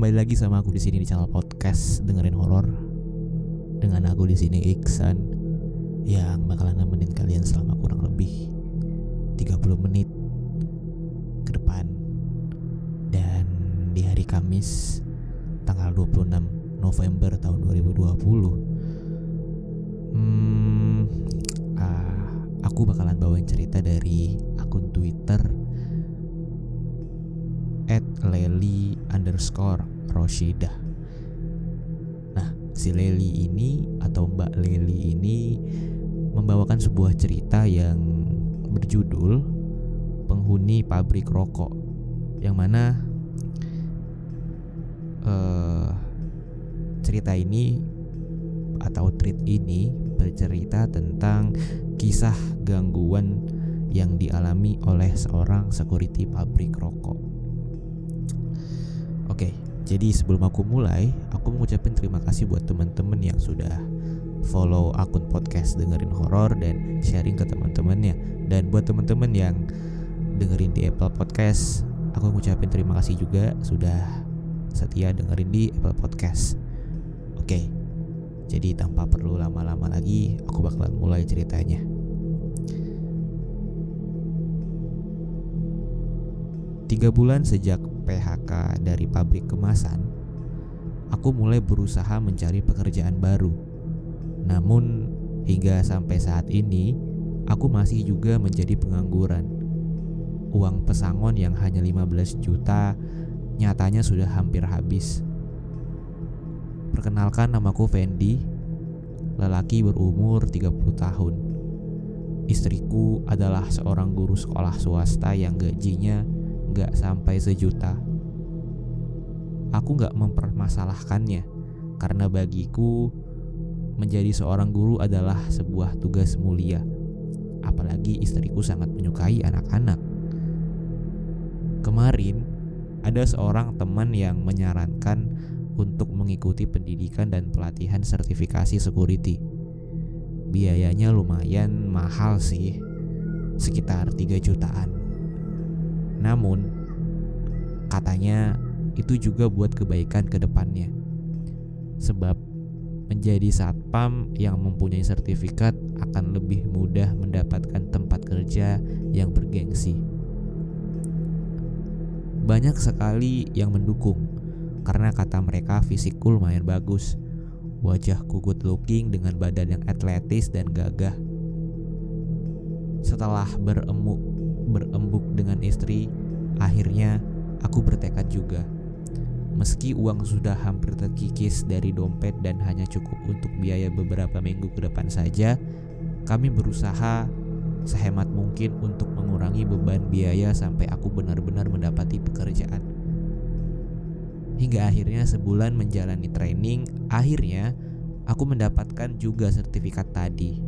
Kembali lagi sama aku di sini di channel podcast dengerin horor. Dengan aku di sini Iksan yang bakalan nemenin kalian selama kurang lebih 30 menit ke depan. Dan di hari Kamis tanggal 26 November tahun 2020 hmm, ah, aku bakalan bawain cerita dari akun Twitter Leli underscore Roshidah Nah si Leli ini atau Mbak Leli ini membawakan sebuah cerita yang berjudul Penghuni Pabrik Rokok Yang mana uh, cerita ini atau tweet ini bercerita tentang kisah gangguan yang dialami oleh seorang security pabrik rokok. Oke, jadi sebelum aku mulai, aku mengucapkan terima kasih buat teman-teman yang sudah follow akun podcast dengerin horor dan sharing ke teman-temannya. Dan buat teman-teman yang dengerin di Apple Podcast, aku mengucapkan terima kasih juga sudah setia dengerin di Apple Podcast. Oke, jadi tanpa perlu lama-lama lagi, aku bakalan mulai ceritanya. Tiga bulan sejak PHK dari pabrik kemasan, aku mulai berusaha mencari pekerjaan baru. Namun, hingga sampai saat ini, aku masih juga menjadi pengangguran. Uang pesangon yang hanya 15 juta nyatanya sudah hampir habis. Perkenalkan namaku Fendi, lelaki berumur 30 tahun. Istriku adalah seorang guru sekolah swasta yang gajinya gak sampai sejuta. Aku gak mempermasalahkannya, karena bagiku menjadi seorang guru adalah sebuah tugas mulia. Apalagi istriku sangat menyukai anak-anak. Kemarin, ada seorang teman yang menyarankan untuk mengikuti pendidikan dan pelatihan sertifikasi security. Biayanya lumayan mahal sih, sekitar 3 jutaan. Namun, katanya itu juga buat kebaikan ke depannya. Sebab menjadi satpam yang mempunyai sertifikat akan lebih mudah mendapatkan tempat kerja yang bergengsi banyak sekali yang mendukung karena kata mereka fisikku lumayan bagus. Wajahku good looking dengan badan yang atletis dan gagah. Setelah berembuk berembuk dengan istri, akhirnya aku bertekad juga. Meski uang sudah hampir terkikis dari dompet dan hanya cukup untuk biaya beberapa minggu ke depan saja, kami berusaha sehemat mungkin untuk mengurangi beban biaya sampai aku benar-benar mendapati pekerjaan. Hingga akhirnya sebulan menjalani training, akhirnya aku mendapatkan juga sertifikat tadi.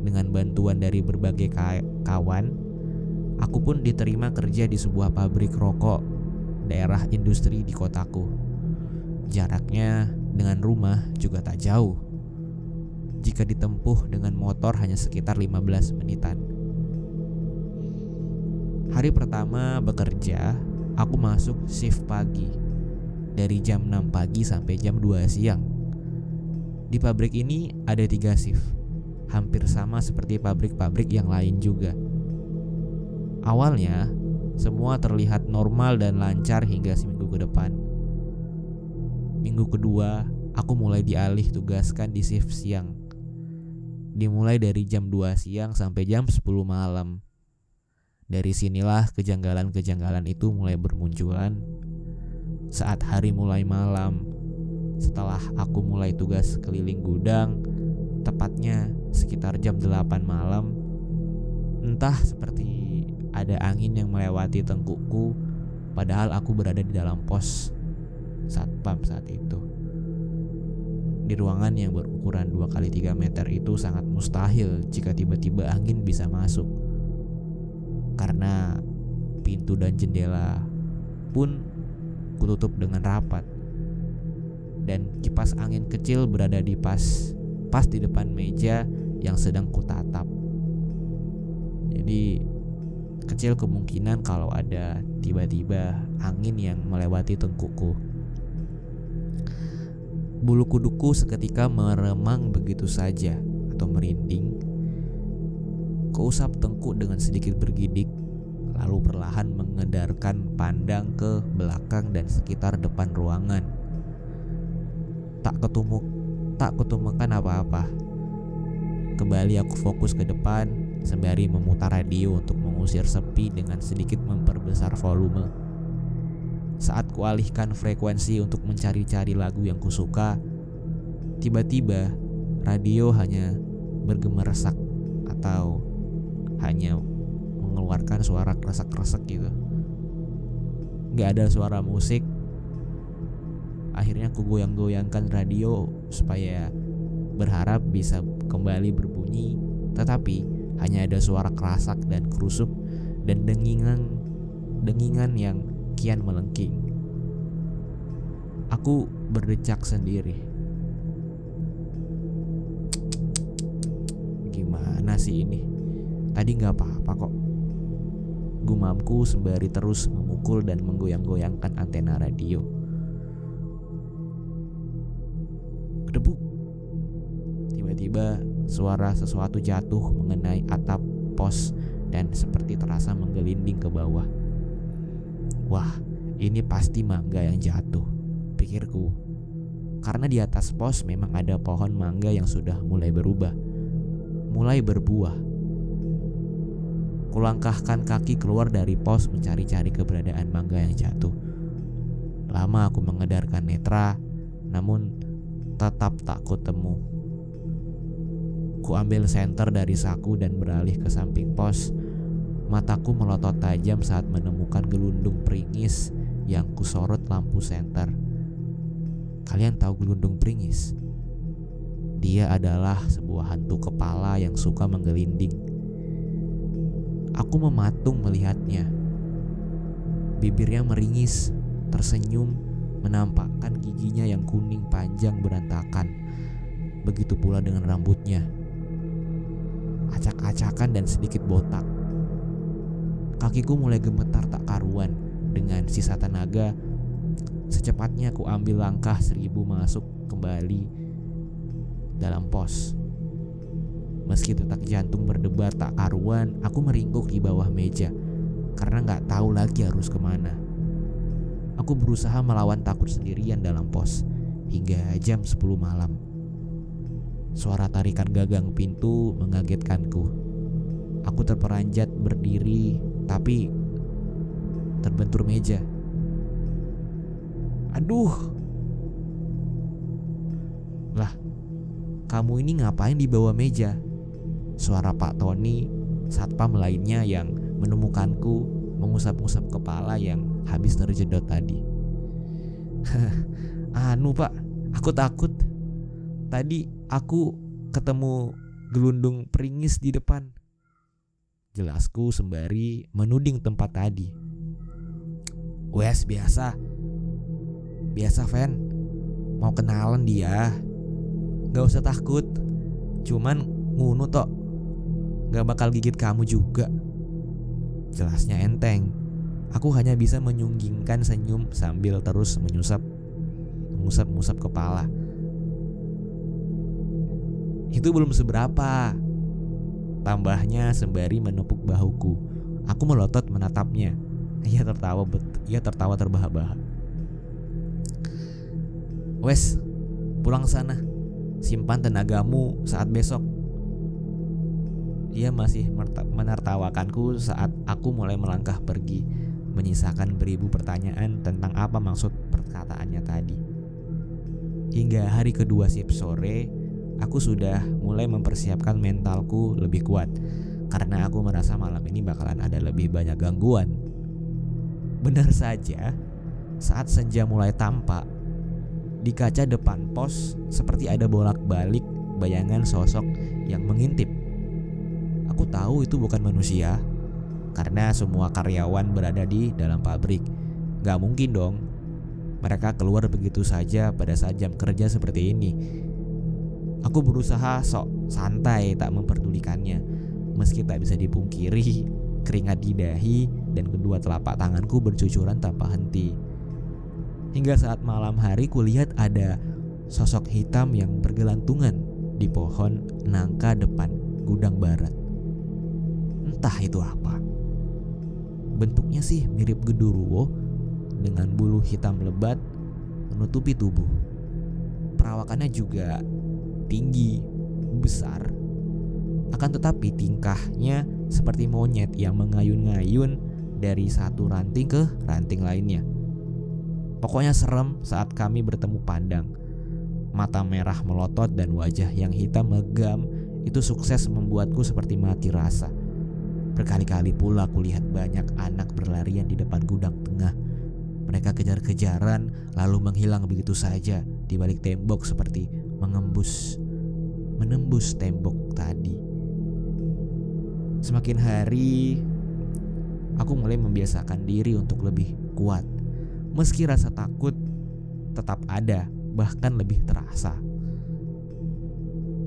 Dengan bantuan dari berbagai kawan, aku pun diterima kerja di sebuah pabrik rokok daerah industri di kotaku. Jaraknya dengan rumah juga tak jauh jika ditempuh dengan motor hanya sekitar 15 menitan. Hari pertama bekerja, aku masuk shift pagi. Dari jam 6 pagi sampai jam 2 siang. Di pabrik ini ada tiga shift, hampir sama seperti pabrik-pabrik yang lain juga. Awalnya, semua terlihat normal dan lancar hingga seminggu ke depan. Minggu kedua, aku mulai dialih tugaskan di shift siang dimulai dari jam 2 siang sampai jam 10 malam. Dari sinilah kejanggalan-kejanggalan itu mulai bermunculan. Saat hari mulai malam, setelah aku mulai tugas keliling gudang, tepatnya sekitar jam 8 malam, entah seperti ada angin yang melewati tengkukku, padahal aku berada di dalam pos satpam saat itu di ruangan yang berukuran 2 kali 3 meter itu sangat mustahil jika tiba-tiba angin bisa masuk. Karena pintu dan jendela pun kututup dengan rapat. Dan kipas angin kecil berada di pas pas di depan meja yang sedang kutatap. Jadi Kecil kemungkinan kalau ada tiba-tiba angin yang melewati tengkukku. Bulu kuduku seketika meremang begitu saja atau merinding. Keusap tengkuk dengan sedikit bergidik, lalu perlahan mengedarkan pandang ke belakang dan sekitar depan ruangan. Tak ketumuk, tak ketemukan apa-apa. Kembali aku fokus ke depan sembari memutar radio untuk mengusir sepi dengan sedikit memperbesar volume. Saat kualihkan frekuensi untuk mencari-cari lagu yang kusuka, tiba-tiba radio hanya bergemeresak atau hanya mengeluarkan suara kresek-kresek gitu. Gak ada suara musik. Akhirnya aku goyang-goyangkan radio supaya berharap bisa kembali berbunyi, tetapi hanya ada suara kerasak dan kerusuk dan dengingan dengingan yang kian melengking. Aku berdecak sendiri. Gimana sih ini? Tadi nggak apa-apa kok. Gumamku sembari terus memukul dan menggoyang-goyangkan antena radio. Kedebuk. Tiba-tiba suara sesuatu jatuh mengenai atap pos dan seperti terasa menggelinding ke bawah. Wah, ini pasti mangga yang jatuh, pikirku. Karena di atas pos memang ada pohon mangga yang sudah mulai berubah, mulai berbuah. Kulangkahkan kaki keluar dari pos mencari-cari keberadaan mangga yang jatuh. Lama aku mengedarkan netra, namun tetap tak kutemu. Ku ambil senter dari saku dan beralih ke samping pos Mataku melotot tajam saat menemukan gelundung peringis yang kusorot lampu senter. Kalian tahu gelundung peringis? Dia adalah sebuah hantu kepala yang suka menggelinding. Aku mematung melihatnya. Bibirnya meringis, tersenyum, menampakkan giginya yang kuning panjang berantakan. Begitu pula dengan rambutnya. Acak-acakan dan sedikit botak Kakiku mulai gemetar tak karuan dengan sisa tenaga. Secepatnya aku ambil langkah seribu masuk kembali dalam pos. Meski detak jantung berdebar tak karuan, aku meringkuk di bawah meja karena nggak tahu lagi harus ke mana. Aku berusaha melawan takut sendirian dalam pos hingga jam 10 malam. Suara tarikan gagang pintu mengagetkanku. Aku terperanjat berdiri tapi terbentur meja. Aduh. Lah, kamu ini ngapain di bawah meja? Suara Pak Tony, satpam lainnya yang menemukanku mengusap-usap kepala yang habis terjedot tadi. anu pak, aku takut. Tadi aku ketemu gelundung peringis di depan. Jelasku sembari menuding tempat tadi. Wes biasa. Biasa Van. Mau kenalan dia. Gak usah takut. Cuman ngunu tok. Gak bakal gigit kamu juga. Jelasnya enteng. Aku hanya bisa menyunggingkan senyum sambil terus menyusap mengusap-ngusap kepala. Itu belum seberapa. Tambahnya sembari menepuk bahuku. Aku melotot menatapnya. Ia tertawa ia tertawa terbahak-bahak. Wes, pulang sana. Simpan tenagamu saat besok. Ia masih menertawakanku saat aku mulai melangkah pergi, menyisakan beribu pertanyaan tentang apa maksud perkataannya tadi. Hingga hari kedua sip sore, aku sudah mulai mempersiapkan mentalku lebih kuat karena aku merasa malam ini bakalan ada lebih banyak gangguan. Benar saja, saat senja mulai tampak, di kaca depan pos seperti ada bolak-balik bayangan sosok yang mengintip. Aku tahu itu bukan manusia, karena semua karyawan berada di dalam pabrik. Gak mungkin dong, mereka keluar begitu saja pada saat jam kerja seperti ini Aku berusaha sok santai tak memperdulikannya Meski tak bisa dipungkiri keringat di dahi dan kedua telapak tanganku bercucuran tanpa henti. Hingga saat malam hari kulihat ada sosok hitam yang bergelantungan di pohon nangka depan gudang barat. Entah itu apa. Bentuknya sih mirip genderuwo dengan bulu hitam lebat menutupi tubuh. Perawakannya juga tinggi, besar. Akan tetapi tingkahnya seperti monyet yang mengayun-ngayun dari satu ranting ke ranting lainnya. Pokoknya serem saat kami bertemu pandang. Mata merah melotot dan wajah yang hitam megam itu sukses membuatku seperti mati rasa. Berkali-kali pula kulihat banyak anak berlarian di depan gudang tengah. Mereka kejar-kejaran lalu menghilang begitu saja di balik tembok seperti mengembus menembus tembok tadi. Semakin hari aku mulai membiasakan diri untuk lebih kuat meski rasa takut tetap ada, bahkan lebih terasa.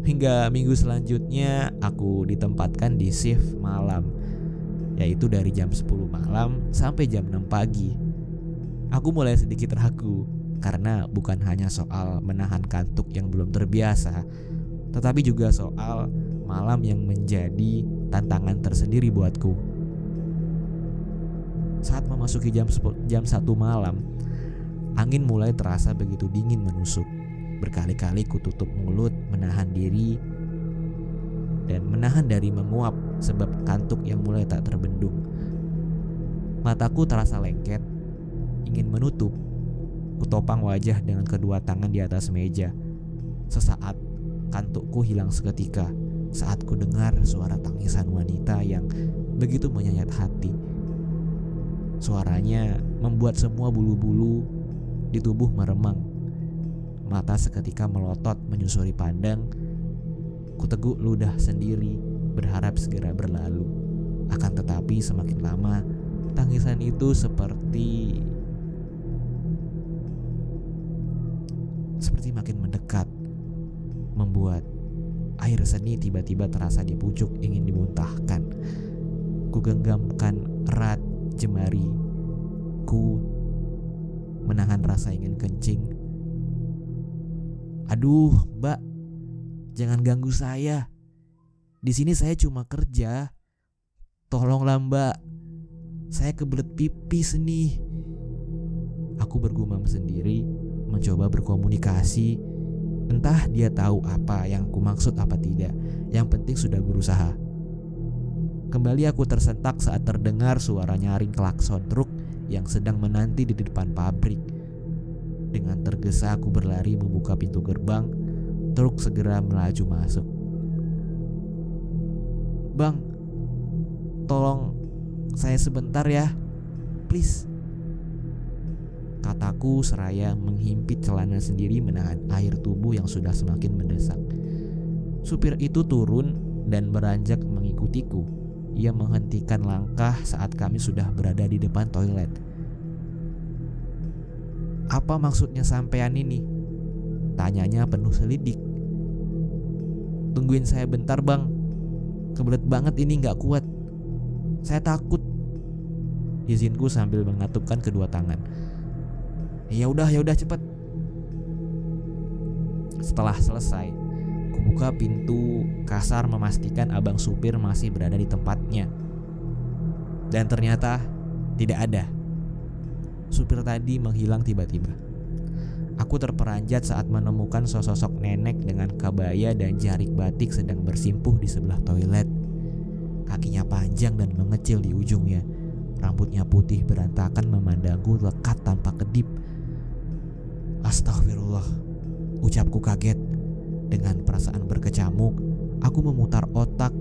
Hingga minggu selanjutnya aku ditempatkan di shift malam, yaitu dari jam 10 malam sampai jam 6 pagi. Aku mulai sedikit ragu karena bukan hanya soal menahan kantuk yang belum terbiasa, tetapi juga soal malam yang menjadi tantangan tersendiri buatku. Saat memasuki jam jam satu malam, angin mulai terasa begitu dingin menusuk. Berkali-kali ku tutup mulut, menahan diri dan menahan dari menguap sebab kantuk yang mulai tak terbendung. Mataku terasa lengket, ingin menutup. Kutopang wajah dengan kedua tangan di atas meja. Sesaat, kantukku hilang seketika saat ku dengar suara tangisan wanita yang begitu menyayat hati. Suaranya membuat semua bulu-bulu di tubuh meremang. Mata seketika melotot menyusuri pandang. Kuteguk ludah sendiri berharap segera berlalu. Akan tetapi semakin lama tangisan itu seperti seperti makin mendekat membuat air seni tiba-tiba terasa di pucuk ingin dimuntahkan. Kugenggamkan erat jemari ku menahan rasa ingin kencing. Aduh, Mbak, jangan ganggu saya. Di sini saya cuma kerja. Tolonglah, Mbak. Saya kebelet pipis nih. Aku bergumam sendiri, mencoba berkomunikasi. Entah dia tahu apa yang ku maksud apa tidak. Yang penting sudah berusaha. Kembali aku tersentak saat terdengar suara nyaring klakson truk yang sedang menanti di depan pabrik. Dengan tergesa aku berlari membuka pintu gerbang. Truk segera melaju masuk. Bang, tolong saya sebentar ya. Please. Kataku seraya menghimpit celana sendiri menahan air tubuh yang sudah semakin mendesak. Supir itu turun dan beranjak mengikutiku ia menghentikan langkah saat kami sudah berada di depan toilet. Apa maksudnya sampean ini? Tanyanya penuh selidik. Tungguin saya bentar bang. Kebelet banget ini nggak kuat. Saya takut. Izinku sambil mengatupkan kedua tangan. Ya udah, ya udah cepet. Setelah selesai, Kubuka pintu kasar memastikan abang supir masih berada di tempatnya. Dan ternyata tidak ada. Supir tadi menghilang tiba-tiba. Aku terperanjat saat menemukan sosok nenek dengan kabaya dan jarik batik sedang bersimpuh di sebelah toilet. Kakinya panjang dan mengecil di ujungnya. Rambutnya putih berantakan memandangku lekat tanpa kedip. Astagfirullah, ucapku kaget dengan perasaan berkecamuk, aku memutar otak,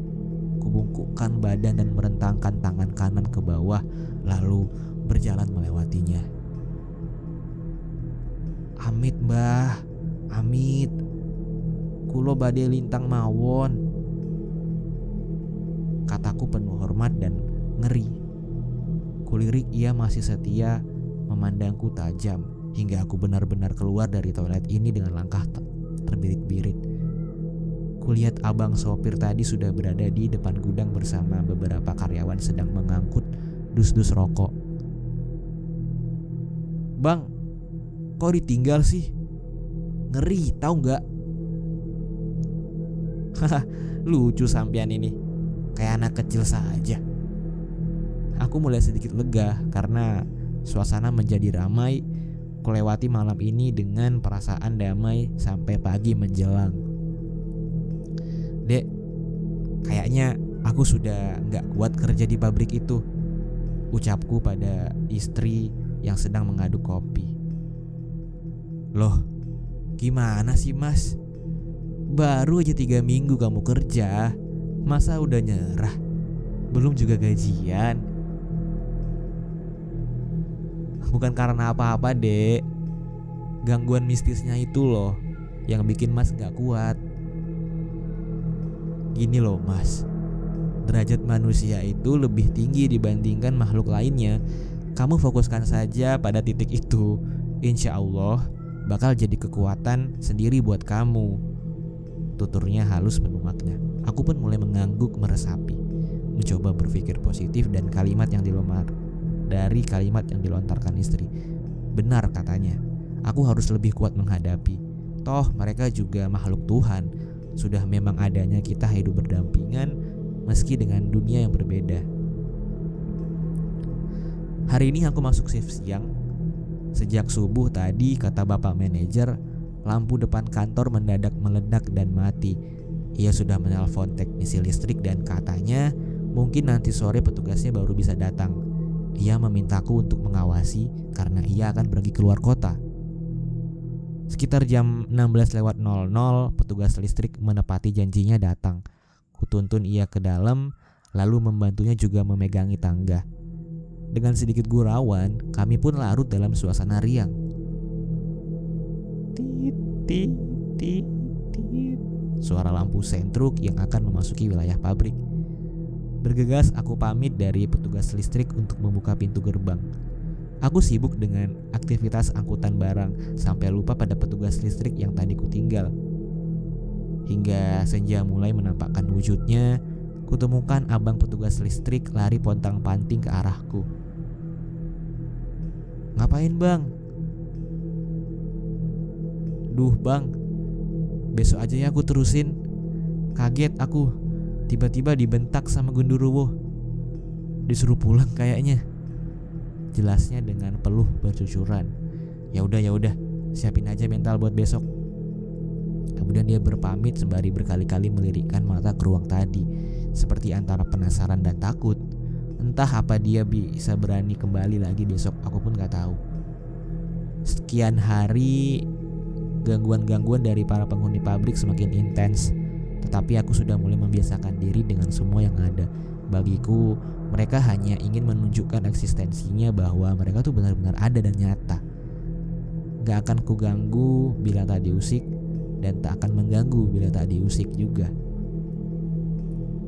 kubungkukkan badan dan merentangkan tangan kanan ke bawah, lalu berjalan melewatinya. Amit mbah, amit. Kulo badai lintang mawon. Kataku penuh hormat dan ngeri. Kulirik ia masih setia memandangku tajam hingga aku benar-benar keluar dari toilet ini dengan langkah terbirit-birit. Kulihat abang sopir tadi sudah berada di depan gudang bersama beberapa karyawan sedang mengangkut dus-dus rokok. Bang, kok ditinggal sih? Ngeri, tahu nggak? Haha, lucu sampean ini. Kayak anak kecil saja. Aku mulai sedikit lega karena suasana menjadi ramai. Kulewati malam ini dengan perasaan damai sampai pagi menjelang. Dek, kayaknya aku sudah nggak kuat kerja di pabrik itu. Ucapku pada istri yang sedang mengaduk kopi. Loh, gimana sih mas? Baru aja tiga minggu kamu kerja, masa udah nyerah? Belum juga gajian. Bukan karena apa-apa dek, gangguan mistisnya itu loh yang bikin mas gak kuat. Gini loh mas. Derajat manusia itu lebih tinggi dibandingkan makhluk lainnya. Kamu fokuskan saja pada titik itu. Insya Allah bakal jadi kekuatan sendiri buat kamu. Tuturnya halus penuh Aku pun mulai mengangguk meresapi. Mencoba berpikir positif dan kalimat yang dilomar Dari kalimat yang dilontarkan istri Benar katanya Aku harus lebih kuat menghadapi Toh mereka juga makhluk Tuhan sudah memang adanya kita hidup berdampingan meski dengan dunia yang berbeda. Hari ini aku masuk shift siang. Sejak subuh tadi kata bapak manajer, lampu depan kantor mendadak meledak dan mati. Ia sudah menelpon teknisi listrik dan katanya mungkin nanti sore petugasnya baru bisa datang. Ia memintaku untuk mengawasi karena ia akan pergi keluar kota. Sekitar jam 16 lewat 00, petugas listrik menepati janjinya datang. Kutuntun ia ke dalam, lalu membantunya juga memegangi tangga. Dengan sedikit gurauan, kami pun larut dalam suasana riang. Tit, tit, tit. Suara lampu sentruk yang akan memasuki wilayah pabrik. Bergegas aku pamit dari petugas listrik untuk membuka pintu gerbang. Aku sibuk dengan aktivitas angkutan barang sampai lupa pada petugas listrik yang tadi kutinggal. Hingga senja mulai menampakkan wujudnya, kutemukan abang petugas listrik lari pontang-panting ke arahku. Ngapain bang? Duh bang, besok aja ya aku terusin. Kaget aku, tiba-tiba dibentak sama gunduruwo. Disuruh pulang kayaknya jelasnya dengan peluh bercucuran. Ya udah ya udah, siapin aja mental buat besok. Kemudian dia berpamit sembari berkali-kali melirikkan mata ke ruang tadi, seperti antara penasaran dan takut. Entah apa dia bisa berani kembali lagi besok, aku pun gak tahu. Sekian hari, gangguan-gangguan dari para penghuni pabrik semakin intens, tetapi aku sudah mulai membiasakan diri dengan semua yang ada. Bagiku, mereka hanya ingin menunjukkan eksistensinya bahwa mereka tuh benar-benar ada dan nyata. Gak akan kuganggu bila tak diusik dan tak akan mengganggu bila tak diusik juga.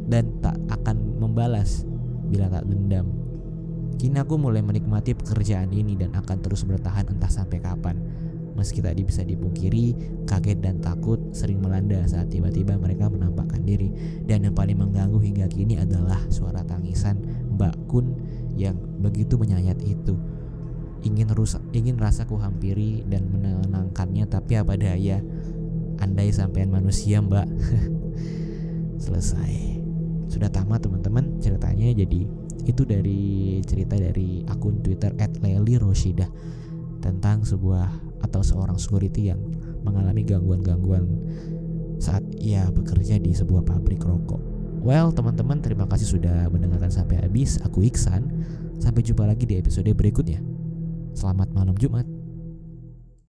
Dan tak akan membalas bila tak dendam. Kini aku mulai menikmati pekerjaan ini dan akan terus bertahan entah sampai kapan. Meski tadi bisa dipungkiri, kaget dan takut sering melanda saat tiba-tiba mereka menampakkan diri. Dan yang paling mengganggu hingga kini adalah suara tangisan Mbak Kun yang begitu menyayat itu. Ingin rusak, ingin rasa ku hampiri dan menenangkannya, tapi apa daya. Andai sampean manusia, Mbak. Selesai. Sudah tamat teman-teman ceritanya jadi itu dari cerita dari akun Twitter @leli_roshidah tentang sebuah atau seorang security yang mengalami gangguan-gangguan saat ia bekerja di sebuah pabrik rokok. Well, teman-teman, terima kasih sudah mendengarkan sampai habis. Aku Iksan. Sampai jumpa lagi di episode berikutnya. Selamat malam Jumat.